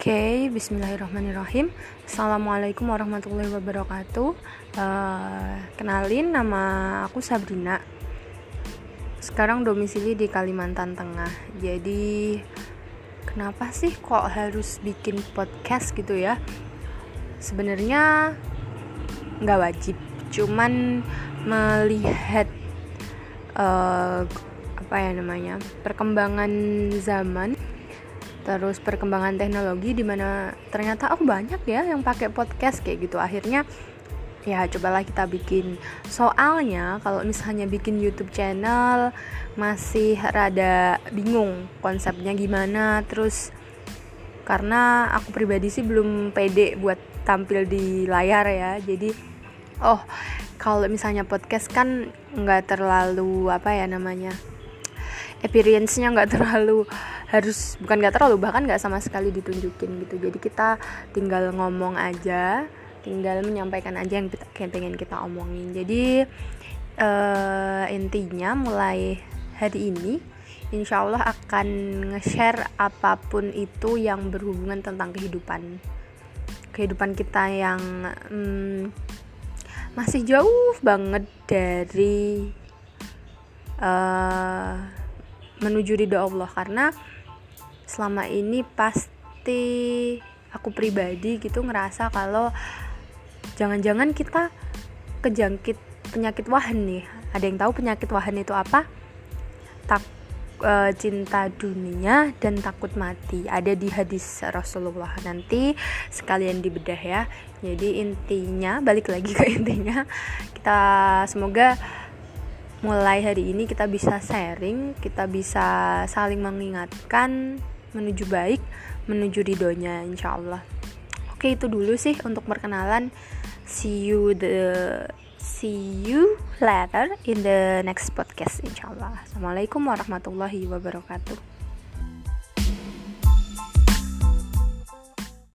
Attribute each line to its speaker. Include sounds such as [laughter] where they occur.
Speaker 1: Okay, Bismillahirrahmanirrahim. Assalamualaikum warahmatullahi wabarakatuh. Uh, kenalin, nama aku Sabrina. Sekarang domisili di Kalimantan Tengah. Jadi, kenapa sih kok harus bikin podcast gitu ya? Sebenarnya nggak wajib, cuman melihat uh, apa ya namanya perkembangan zaman terus perkembangan teknologi di mana ternyata aku banyak ya yang pakai podcast kayak gitu. Akhirnya ya cobalah kita bikin. Soalnya kalau misalnya bikin YouTube channel masih rada bingung konsepnya gimana. Terus karena aku pribadi sih belum pede buat tampil di layar ya. Jadi oh kalau misalnya podcast kan nggak terlalu apa ya namanya experience-nya nggak terlalu harus bukan nggak terlalu bahkan nggak sama sekali ditunjukin gitu. Jadi kita tinggal ngomong aja tinggal menyampaikan aja yang kita yang pengen kita omongin. Jadi uh, intinya mulai hari ini insya Allah akan nge-share apa pun itu yang berhubungan tentang kehidupan. Kehidupan kita yang hmm, masih jauh banget dari uh, menuju ridho Allah. Karena selama ini pasti aku pribadi gitu ngerasa kalau jangan-jangan kita kejangkit penyakit wahan nih. Ada yang tahu penyakit wahan itu apa? Tak e, cinta dunia dan takut mati. Ada di hadis Rasulullah nanti. Sekalian dibedah ya. Jadi intinya balik lagi ke [laughs] intinya. Kita semoga mulai hari ini kita bisa sharing, kita bisa saling mengingatkan menuju baik, menuju ridhonya insya Allah. Oke itu dulu sih untuk perkenalan. See you the see you later in the next podcast insya Allah. Assalamualaikum warahmatullahi wabarakatuh.